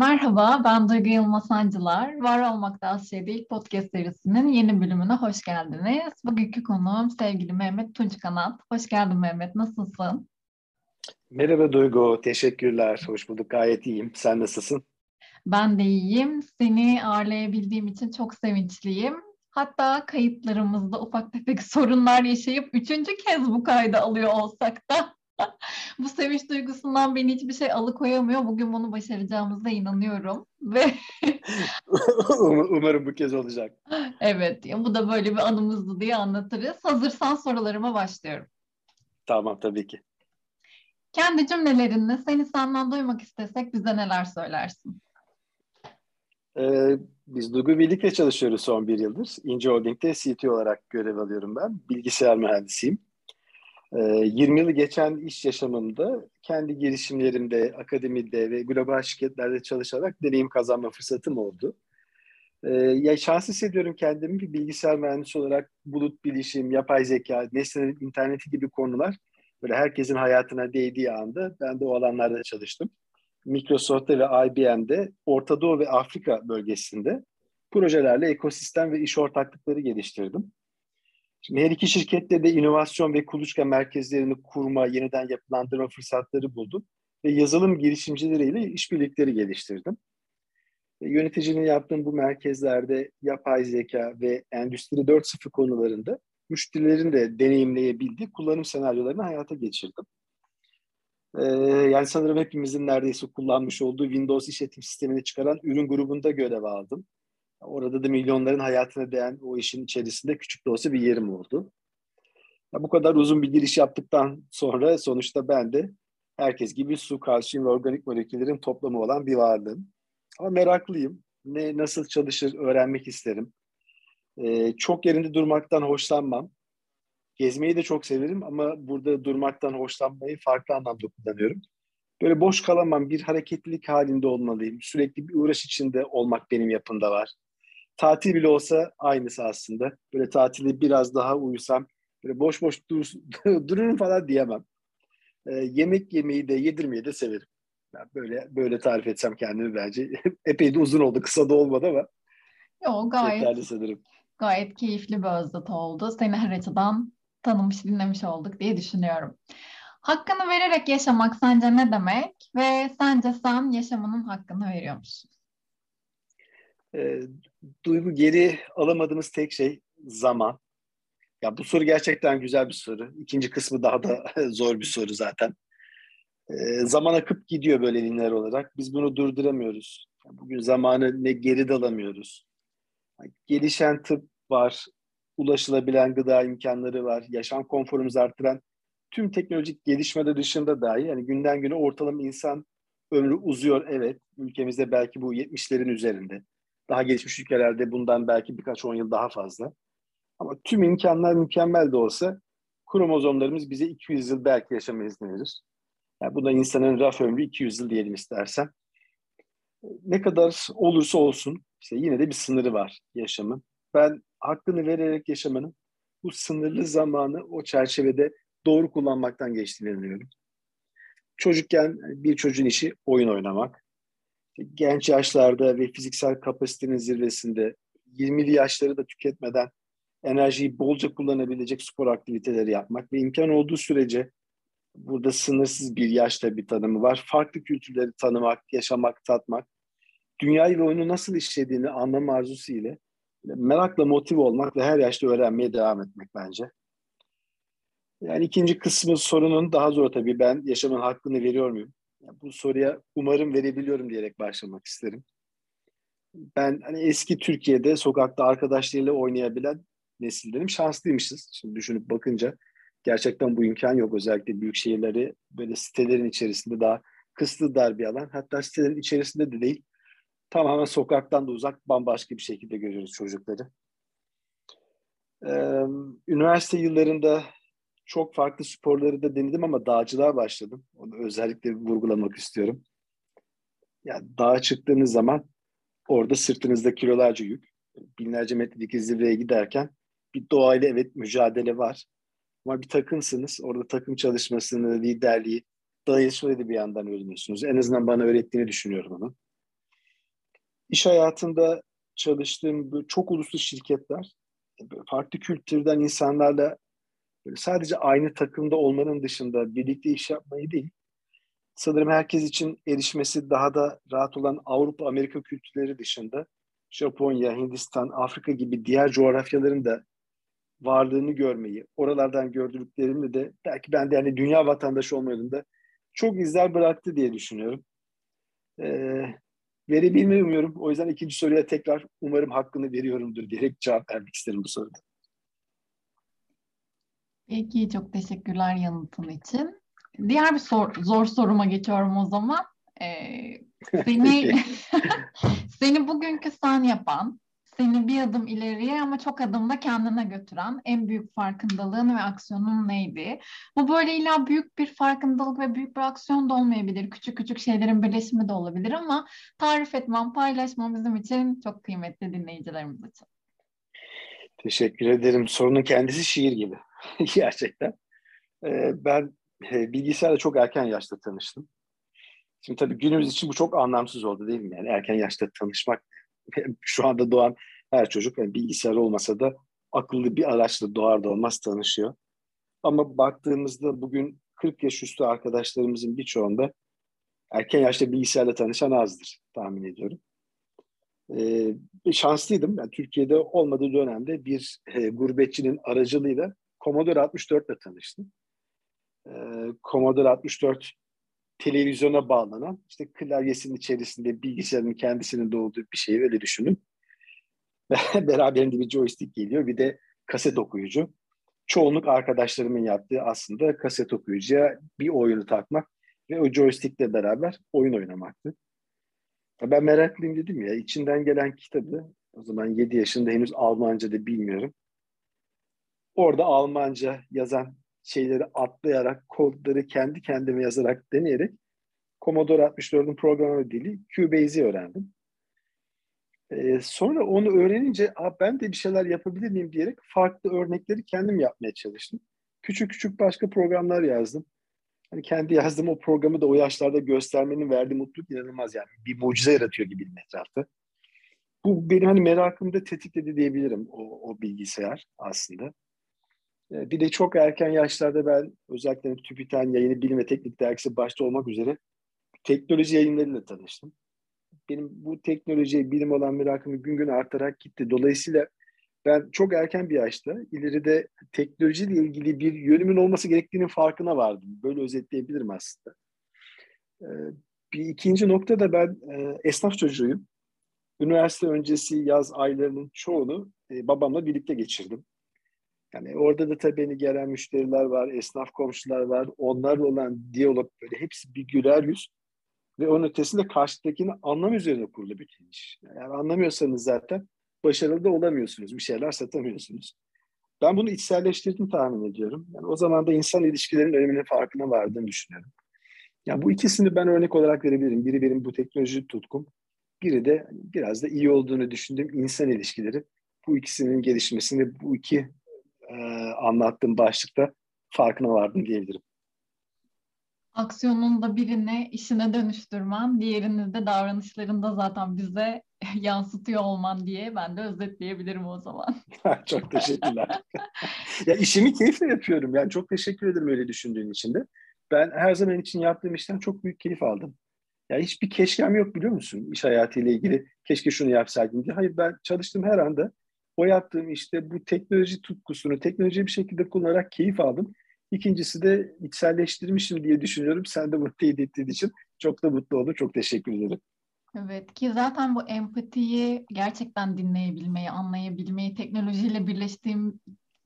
Merhaba, ben Duygu Yılmaz Sancılar. Var Olmakta Az Şey Değil podcast serisinin yeni bölümüne hoş geldiniz. Bugünkü konuğum sevgili Mehmet Tunç Kanat. Hoş geldin Mehmet, nasılsın? Merhaba Duygu, teşekkürler. Hoş bulduk, gayet iyiyim. Sen nasılsın? Ben de iyiyim. Seni ağırlayabildiğim için çok sevinçliyim. Hatta kayıtlarımızda ufak tefek sorunlar yaşayıp üçüncü kez bu kaydı alıyor olsak da bu sevinç duygusundan beni hiçbir şey alıkoyamıyor. Bugün bunu başaracağımıza inanıyorum ve umarım bu kez olacak. Evet, bu da böyle bir anımızdı diye anlatırız. Hazırsan sorularıma başlıyorum. Tamam, tabii ki. Kendi cümlelerinle seni senden duymak istesek bize neler söylersin? Ee, biz Duygu birlikte çalışıyoruz son bir yıldır. İnce Holding'de CTO olarak görev alıyorum ben. Bilgisayar mühendisiyim. 20 ee, yılı geçen iş yaşamımda kendi girişimlerimde, akademide ve global şirketlerde çalışarak deneyim kazanma fırsatım oldu. Ee, ya şans hissediyorum kendimi bir bilgisayar mühendisi olarak bulut bilişim, yapay zeka, nesnenin interneti gibi konular böyle herkesin hayatına değdiği anda ben de o alanlarda çalıştım. Microsoft'ta ve IBM'de Orta Doğu ve Afrika bölgesinde projelerle ekosistem ve iş ortaklıkları geliştirdim. Şimdi her iki şirkette de inovasyon ve kuluçka merkezlerini kurma, yeniden yapılandırma fırsatları buldum. Ve yazılım girişimcileriyle işbirlikleri geliştirdim. Ve yöneticinin yaptığım bu merkezlerde yapay zeka ve Endüstri 4.0 konularında müşterilerin de deneyimleyebildiği kullanım senaryolarını hayata geçirdim. Ee, yani sanırım hepimizin neredeyse kullanmış olduğu Windows işletim sistemini çıkaran ürün grubunda görev aldım. Orada da milyonların hayatına değen o işin içerisinde küçük de olsa bir yerim oldu. Ya bu kadar uzun bir giriş yaptıktan sonra sonuçta ben de herkes gibi su, kalsiyum ve organik moleküllerin toplamı olan bir varlığım. Ama meraklıyım. Ne nasıl çalışır öğrenmek isterim. Ee, çok yerinde durmaktan hoşlanmam. Gezmeyi de çok severim ama burada durmaktan hoşlanmayı farklı anlamda kullanıyorum. Böyle boş kalamam, bir hareketlilik halinde olmalıyım. Sürekli bir uğraş içinde olmak benim yapımda var tatil bile olsa aynısı aslında. Böyle tatili biraz daha uyusam, böyle boş boş dur, dururum falan diyemem. E, yemek yemeyi de yedirmeyi de severim. Yani böyle böyle tarif etsem kendimi bence. Epey de uzun oldu, kısa da olmadı ama. Yok gayet, sanırım. gayet keyifli bir özet oldu. Seni her açıdan tanımış, dinlemiş olduk diye düşünüyorum. Hakkını vererek yaşamak sence ne demek ve sence sen yaşamının hakkını veriyor musun? E, duygu geri alamadığımız tek şey zaman. Ya bu soru gerçekten güzel bir soru. İkinci kısmı daha da zor bir soru zaten. E, zaman akıp gidiyor böyle lineer olarak. Biz bunu durduramıyoruz. Bugün zamanı ne geri dalamıyoruz. Gelişen tıp var, ulaşılabilen gıda imkanları var, yaşam konforumuzu arttıran tüm teknolojik gelişmeler dışında dahi yani günden güne ortalama insan ömrü uzuyor evet. Ülkemizde belki bu 70'lerin üzerinde. Daha gelişmiş ülkelerde bundan belki birkaç on yıl daha fazla. Ama tüm imkanlar mükemmel de olsa kromozomlarımız bize 200 yıl belki yaşama izni verir. Yani bu da insanın raf ömrü 200 yıl diyelim istersen. Ne kadar olursa olsun işte yine de bir sınırı var yaşamın. Ben hakkını vererek yaşamanın bu sınırlı zamanı o çerçevede doğru kullanmaktan geçtiğini inanıyorum. Çocukken bir çocuğun işi oyun oynamak genç yaşlarda ve fiziksel kapasitenin zirvesinde 20'li yaşları da tüketmeden enerjiyi bolca kullanabilecek spor aktiviteleri yapmak ve imkan olduğu sürece burada sınırsız bir yaşta bir tanımı var. Farklı kültürleri tanımak, yaşamak, tatmak, dünyayı ve oyunu nasıl işlediğini anlama arzusu ile merakla motive olmak ve her yaşta öğrenmeye devam etmek bence. Yani ikinci kısmı sorunun daha zor tabii. Ben yaşamın hakkını veriyor muyum? Bu soruya umarım verebiliyorum diyerek başlamak isterim. Ben hani eski Türkiye'de sokakta arkadaşlarıyla oynayabilen nesildenim. Şanslıymışız şimdi düşünüp bakınca. Gerçekten bu imkan yok. Özellikle büyük şehirleri böyle sitelerin içerisinde daha kısıtlı dar bir alan. Hatta sitelerin içerisinde de değil. Tamamen sokaktan da uzak bambaşka bir şekilde görüyoruz çocukları. Ee, üniversite yıllarında çok farklı sporları da denedim ama dağcılığa başladım. Onu özellikle vurgulamak istiyorum. Yani dağa çıktığınız zaman orada sırtınızda kilolarca yük, binlerce metrelik zirveye giderken bir doğayla evet mücadele var. Ama bir takımsınız. Orada takım çalışmasını, liderliği, dayanışmayı da bir yandan öğreniyorsunuz. En azından bana öğrettiğini düşünüyorum onu. iş hayatında çalıştığım çok uluslu şirketler, farklı kültürden insanlarla sadece aynı takımda olmanın dışında birlikte iş yapmayı değil, sanırım herkes için erişmesi daha da rahat olan Avrupa, Amerika kültürleri dışında Japonya, Hindistan, Afrika gibi diğer coğrafyaların da varlığını görmeyi, oralardan gördüklerimle de belki ben de yani dünya vatandaşı olmayalım da çok izler bıraktı diye düşünüyorum. Ee, verebilmeyi umuyorum. O yüzden ikinci soruya tekrar umarım hakkını veriyorumdur diyerek cevap vermek isterim bu soruda. Peki çok teşekkürler yanıtın için. Diğer bir sor, zor soruma geçiyorum o zaman. Ee, seni seni bugünkü sen yapan, seni bir adım ileriye ama çok adımda kendine götüren en büyük farkındalığın ve aksiyonun neydi? Bu böyle illa büyük bir farkındalık ve büyük bir aksiyon da olmayabilir. Küçük küçük şeylerin birleşimi de olabilir ama tarif etmem, paylaşmam bizim için çok kıymetli dinleyicilerimiz için. Teşekkür ederim. Sorunun kendisi şiir gibi. Gerçekten. Ee, ben e, bilgisayarla çok erken yaşta tanıştım. Şimdi tabii günümüz için bu çok anlamsız oldu değil mi? Yani erken yaşta tanışmak şu anda doğan her çocuk yani bilgisayar olmasa da akıllı bir araçla doğar doğmaz tanışıyor. Ama baktığımızda bugün 40 yaş üstü arkadaşlarımızın birçoğunda erken yaşta bilgisayarla tanışan azdır tahmin ediyorum. Ee, şanslıydım. Yani Türkiye'de olmadığı dönemde bir e, gurbetçinin aracılığıyla Commodore 64 ile tanıştım. Ee, Commodore 64 televizyona bağlanan işte klavyesinin içerisinde bilgisayarın kendisinin doğduğu bir şey öyle düşünün. Beraberinde bir joystick geliyor bir de kaset okuyucu. Çoğunluk arkadaşlarımın yaptığı aslında kaset okuyucuya bir oyunu takmak ve o joystickle beraber oyun oynamaktı. Ben meraklıyım dedim ya içinden gelen kitabı o zaman 7 yaşında henüz Almanca da bilmiyorum. Orada Almanca yazan şeyleri atlayarak, kodları kendi kendime yazarak deneyerek Commodore 64'ün programlama dili Cubase'i öğrendim. Ee, sonra onu öğrenince ben de bir şeyler yapabilir miyim diyerek farklı örnekleri kendim yapmaya çalıştım. Küçük küçük başka programlar yazdım. Hani kendi yazdığım o programı da o yaşlarda göstermenin verdiği mutluluk inanılmaz yani. Bir mucize yaratıyor gibi etrafta. Bu benim hani merakımı da tetikledi diyebilirim o, o bilgisayar aslında. Ee, bir de çok erken yaşlarda ben özellikle TÜBİTAK'ın yayını bilim ve teknik dergisi başta olmak üzere teknoloji yayınlarıyla tanıştım. Benim bu teknolojiye bilim olan merakımı gün gün artarak gitti. Dolayısıyla ben çok erken bir yaşta ileride teknolojiyle ilgili bir yönümün olması gerektiğinin farkına vardım. Böyle özetleyebilirim aslında. Ee, bir ikinci nokta da ben e, esnaf çocuğuyum. Üniversite öncesi yaz aylarının çoğunu e, babamla birlikte geçirdim. Yani orada da tabii beni gelen müşteriler var, esnaf komşular var. Onlarla olan diyalog böyle hepsi bir güler yüz. Ve onun ötesinde karşıdakini anlam üzerine kurulu bir iş. Yani anlamıyorsanız zaten başarılı da olamıyorsunuz. Bir şeyler satamıyorsunuz. Ben bunu içselleştirdim tahmin ediyorum. Yani o zaman da insan ilişkilerinin öneminin farkına vardığını düşünüyorum. Yani bu ikisini ben örnek olarak verebilirim. Biri benim bu teknoloji tutkum. Biri de biraz da iyi olduğunu düşündüğüm insan ilişkileri. Bu ikisinin gelişmesini bu iki e, anlattığım başlıkta farkına vardım diyebilirim. Aksiyonun da birini işine dönüştürmen, diğerini de davranışlarında zaten bize yansıtıyor olman diye ben de özetleyebilirim o zaman. çok teşekkürler. ya işimi keyifle yapıyorum. Yani çok teşekkür ederim öyle düşündüğün için de. Ben her zaman için yaptığım işten çok büyük keyif aldım. Ya hiçbir keşkem yok biliyor musun iş hayatıyla ilgili. Keşke şunu yapsaydım diye. Hayır ben çalıştığım her anda o yaptığım işte bu teknoloji tutkusunu, teknolojiyi bir şekilde kullanarak keyif aldım. İkincisi de içselleştirmişim diye düşünüyorum. Sen de bunu teyit ettiğin için çok da mutlu oldum. Çok teşekkür ederim. Evet ki zaten bu empatiyi gerçekten dinleyebilmeyi, anlayabilmeyi, teknolojiyle birleştiğim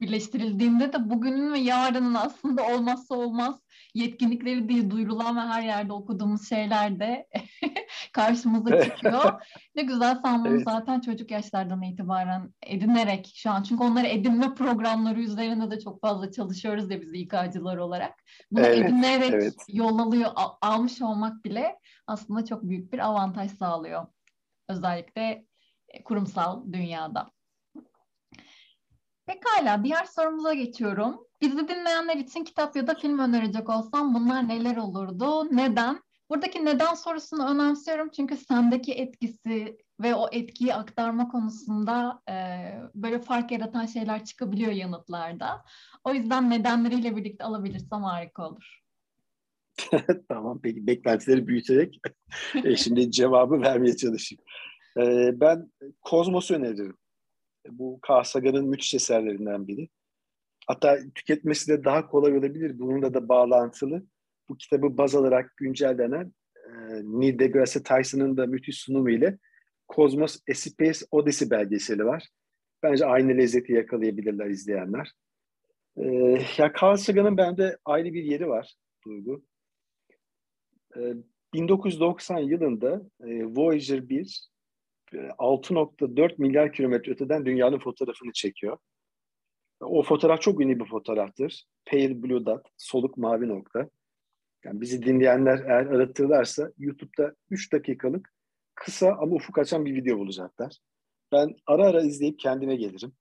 birleştirildiğinde de bugünün ve yarının aslında olmazsa olmaz yetkinlikleri diye duyurulan ve her yerde okuduğumuz şeyler de karşımıza çıkıyor. ne güzel sen bunu evet. zaten çocuk yaşlardan itibaren edinerek şu an çünkü onları edinme programları üzerinde de çok fazla çalışıyoruz ya biz İK'cılar olarak. Bunu evet, edinerek evet. yol alıyor, almış olmak bile aslında çok büyük bir avantaj sağlıyor. Özellikle kurumsal dünyada. Pekala, diğer sorumuza geçiyorum. Bizi dinleyenler için kitap ya da film önerecek olsam bunlar neler olurdu? Neden? Buradaki neden sorusunu önemsiyorum çünkü sendeki etkisi ve o etkiyi aktarma konusunda e, böyle fark yaratan şeyler çıkabiliyor yanıtlarda. O yüzden nedenleriyle birlikte alabilirsem harika olur. tamam peki beklentileri büyüterek e, şimdi cevabı vermeye çalışayım. E, ben Kozmos'u öneririm. Bu Carl Sagan'ın müthiş eserlerinden biri. Hatta tüketmesi de daha kolay olabilir. Bununla da bağlantılı. Bu kitabı baz alarak güncellenen e, Neil deGrasse Tyson'ın da müthiş sunumu ile Cosmos A Space Odyssey belgeseli var. Bence aynı lezzeti yakalayabilirler izleyenler. Ee, ya Carl Sagan'ın bende ayrı bir yeri var Duygu. Ee, 1990 yılında e, Voyager 1 6.4 e, milyar kilometre öteden dünyanın fotoğrafını çekiyor. O fotoğraf çok ünlü bir fotoğraftır. Pale Blue Dot, soluk mavi nokta. Yani bizi dinleyenler eğer aratırlarsa YouTube'da 3 dakikalık kısa ama ufuk açan bir video bulacaklar. Ben ara ara izleyip kendime gelirim.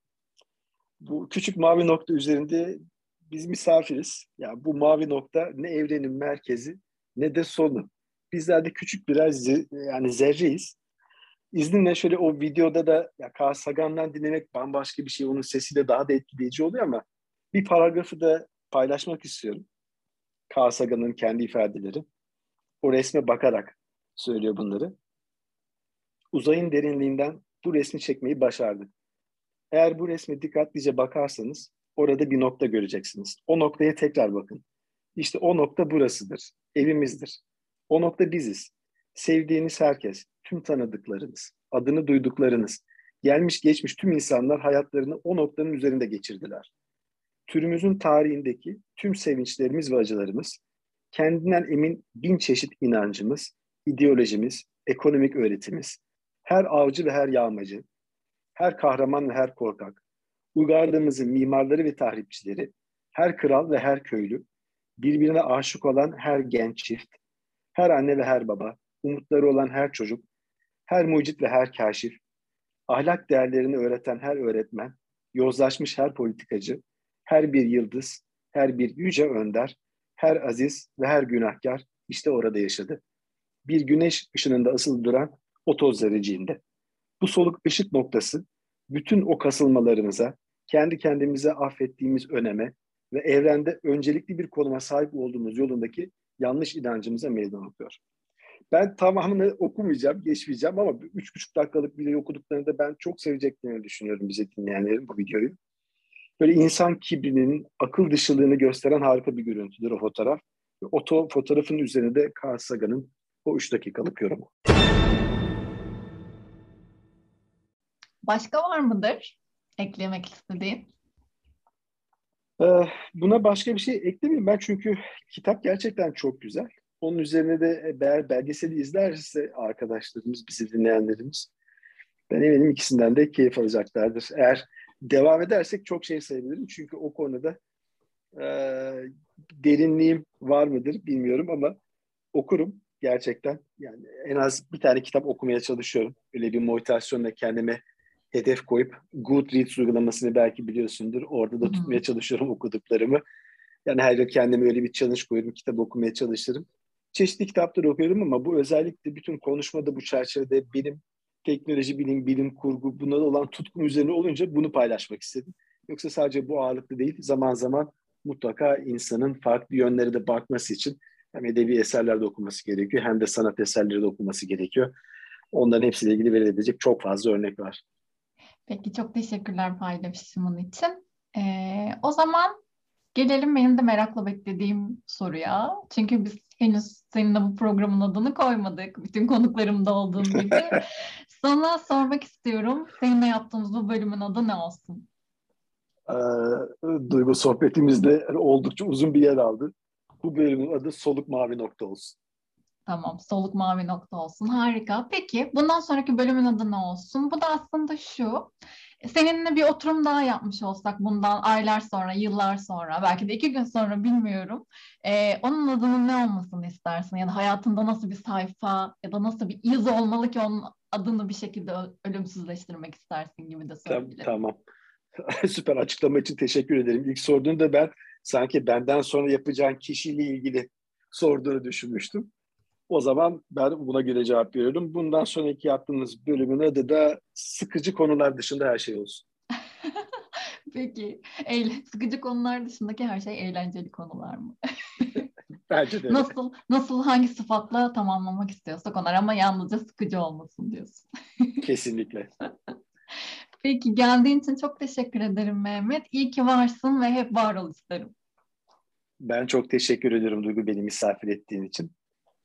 Bu küçük mavi nokta üzerinde biz misafiriz. Ya yani bu mavi nokta ne evrenin merkezi ne de sonu. Bizler de küçük birer yani zerreyiz. İzninle şöyle o videoda da ya Carl Sagan'dan dinlemek bambaşka bir şey. Onun sesi de daha da etkileyici oluyor ama bir paragrafı da paylaşmak istiyorum. Carl Sagan'ın kendi ifadeleri. O resme bakarak söylüyor bunları uzayın derinliğinden bu resmi çekmeyi başardı. Eğer bu resme dikkatlice bakarsanız orada bir nokta göreceksiniz. O noktaya tekrar bakın. İşte o nokta burasıdır. Evimizdir. O nokta biziz. Sevdiğiniz herkes, tüm tanıdıklarınız, adını duyduklarınız, gelmiş geçmiş tüm insanlar hayatlarını o noktanın üzerinde geçirdiler. Türümüzün tarihindeki tüm sevinçlerimiz ve acılarımız, kendinden emin bin çeşit inancımız, ideolojimiz, ekonomik öğretimiz, her avcı ve her yağmacı, her kahraman ve her korkak, uygarlığımızın mimarları ve tahripçileri, her kral ve her köylü, birbirine aşık olan her genç çift, her anne ve her baba, umutları olan her çocuk, her mucit ve her kaşif, ahlak değerlerini öğreten her öğretmen, yozlaşmış her politikacı, her bir yıldız, her bir yüce önder, her aziz ve her günahkar işte orada yaşadı. Bir güneş ışınında asıl duran o toz zerreciğinde. Bu soluk ışık noktası bütün o kasılmalarımıza, kendi kendimize affettiğimiz öneme ve evrende öncelikli bir konuma sahip olduğumuz yolundaki yanlış inancımıza meydan okuyor. Ben tamamını okumayacağım, geçmeyeceğim ama üç buçuk dakikalık video okuduklarında ben çok seveceklerini düşünüyorum bize dinleyenlerin bu videoyu. Böyle insan kibrinin akıl dışılığını gösteren harika bir görüntüdür o fotoğraf. O fotoğrafın üzerinde de Carl Sagan'ın o üç dakikalık yorumu. Başka var mıdır eklemek istediğin? Ee, buna başka bir şey eklemeyeyim ben çünkü kitap gerçekten çok güzel. Onun üzerine de eğer belgeseli izlerse arkadaşlarımız, bizi dinleyenlerimiz ben eminim ikisinden de keyif alacaklardır. Eğer devam edersek çok şey sayabilirim. Çünkü o konuda e, derinliğim var mıdır bilmiyorum ama okurum gerçekten. Yani en az bir tane kitap okumaya çalışıyorum. Öyle bir motivasyonla kendime hedef koyup Goodreads uygulamasını belki biliyorsundur. Orada da tutmaya çalışıyorum okuduklarımı. Yani her yıl kendime öyle bir challenge koyuyorum, kitap okumaya çalışırım. Çeşitli kitaplar okuyorum ama bu özellikle bütün konuşmada bu çerçevede benim teknoloji, bilim, bilim kurgu bunlara olan tutkum üzerine olunca bunu paylaşmak istedim. Yoksa sadece bu ağırlıklı değil, zaman zaman mutlaka insanın farklı yönlere de bakması için hem edebi eserler de okuması gerekiyor hem de sanat eserleri de okuması gerekiyor. Onların hepsiyle ilgili verilebilecek çok fazla örnek var. Peki çok teşekkürler paylaşımın için. Ee, o zaman gelelim benim de merakla beklediğim soruya. Çünkü biz henüz seninle bu programın adını koymadık. Bütün konuklarımda olduğum gibi. Sana sormak istiyorum. Seninle yaptığımız bu bölümün adı ne olsun? Ee, Duygu sohbetimizde oldukça uzun bir yer aldı. Bu bölümün adı Soluk Mavi Nokta olsun. Tamam, soluk mavi nokta olsun. Harika. Peki, bundan sonraki bölümün adı ne olsun? Bu da aslında şu. Seninle bir oturum daha yapmış olsak bundan aylar sonra, yıllar sonra, belki de iki gün sonra bilmiyorum. Ee, onun adının ne olmasını istersin? Ya da hayatında nasıl bir sayfa ya da nasıl bir iz olmalı ki onun adını bir şekilde ölümsüzleştirmek istersin gibi de söyleyebilirim. Tamam. Süper açıklama için teşekkür ederim. İlk sorduğunda ben sanki benden sonra yapacağın kişiyle ilgili sorduğunu düşünmüştüm O zaman ben buna göre cevap veriyorum. Bundan sonraki yaptığımız bölümün adı da sıkıcı konular dışında her şey olsun. Peki. Eğlen sıkıcı konular dışındaki her şey eğlenceli konular mı? Bence de. Nasıl nasıl hangi sıfatla tamamlamak istiyorsak onlar ama yalnızca sıkıcı olmasın diyorsun. Kesinlikle. Peki geldiğin için çok teşekkür ederim Mehmet. İyi ki varsın ve hep var ol isterim. Ben çok teşekkür ederim Duygu beni misafir ettiğin için.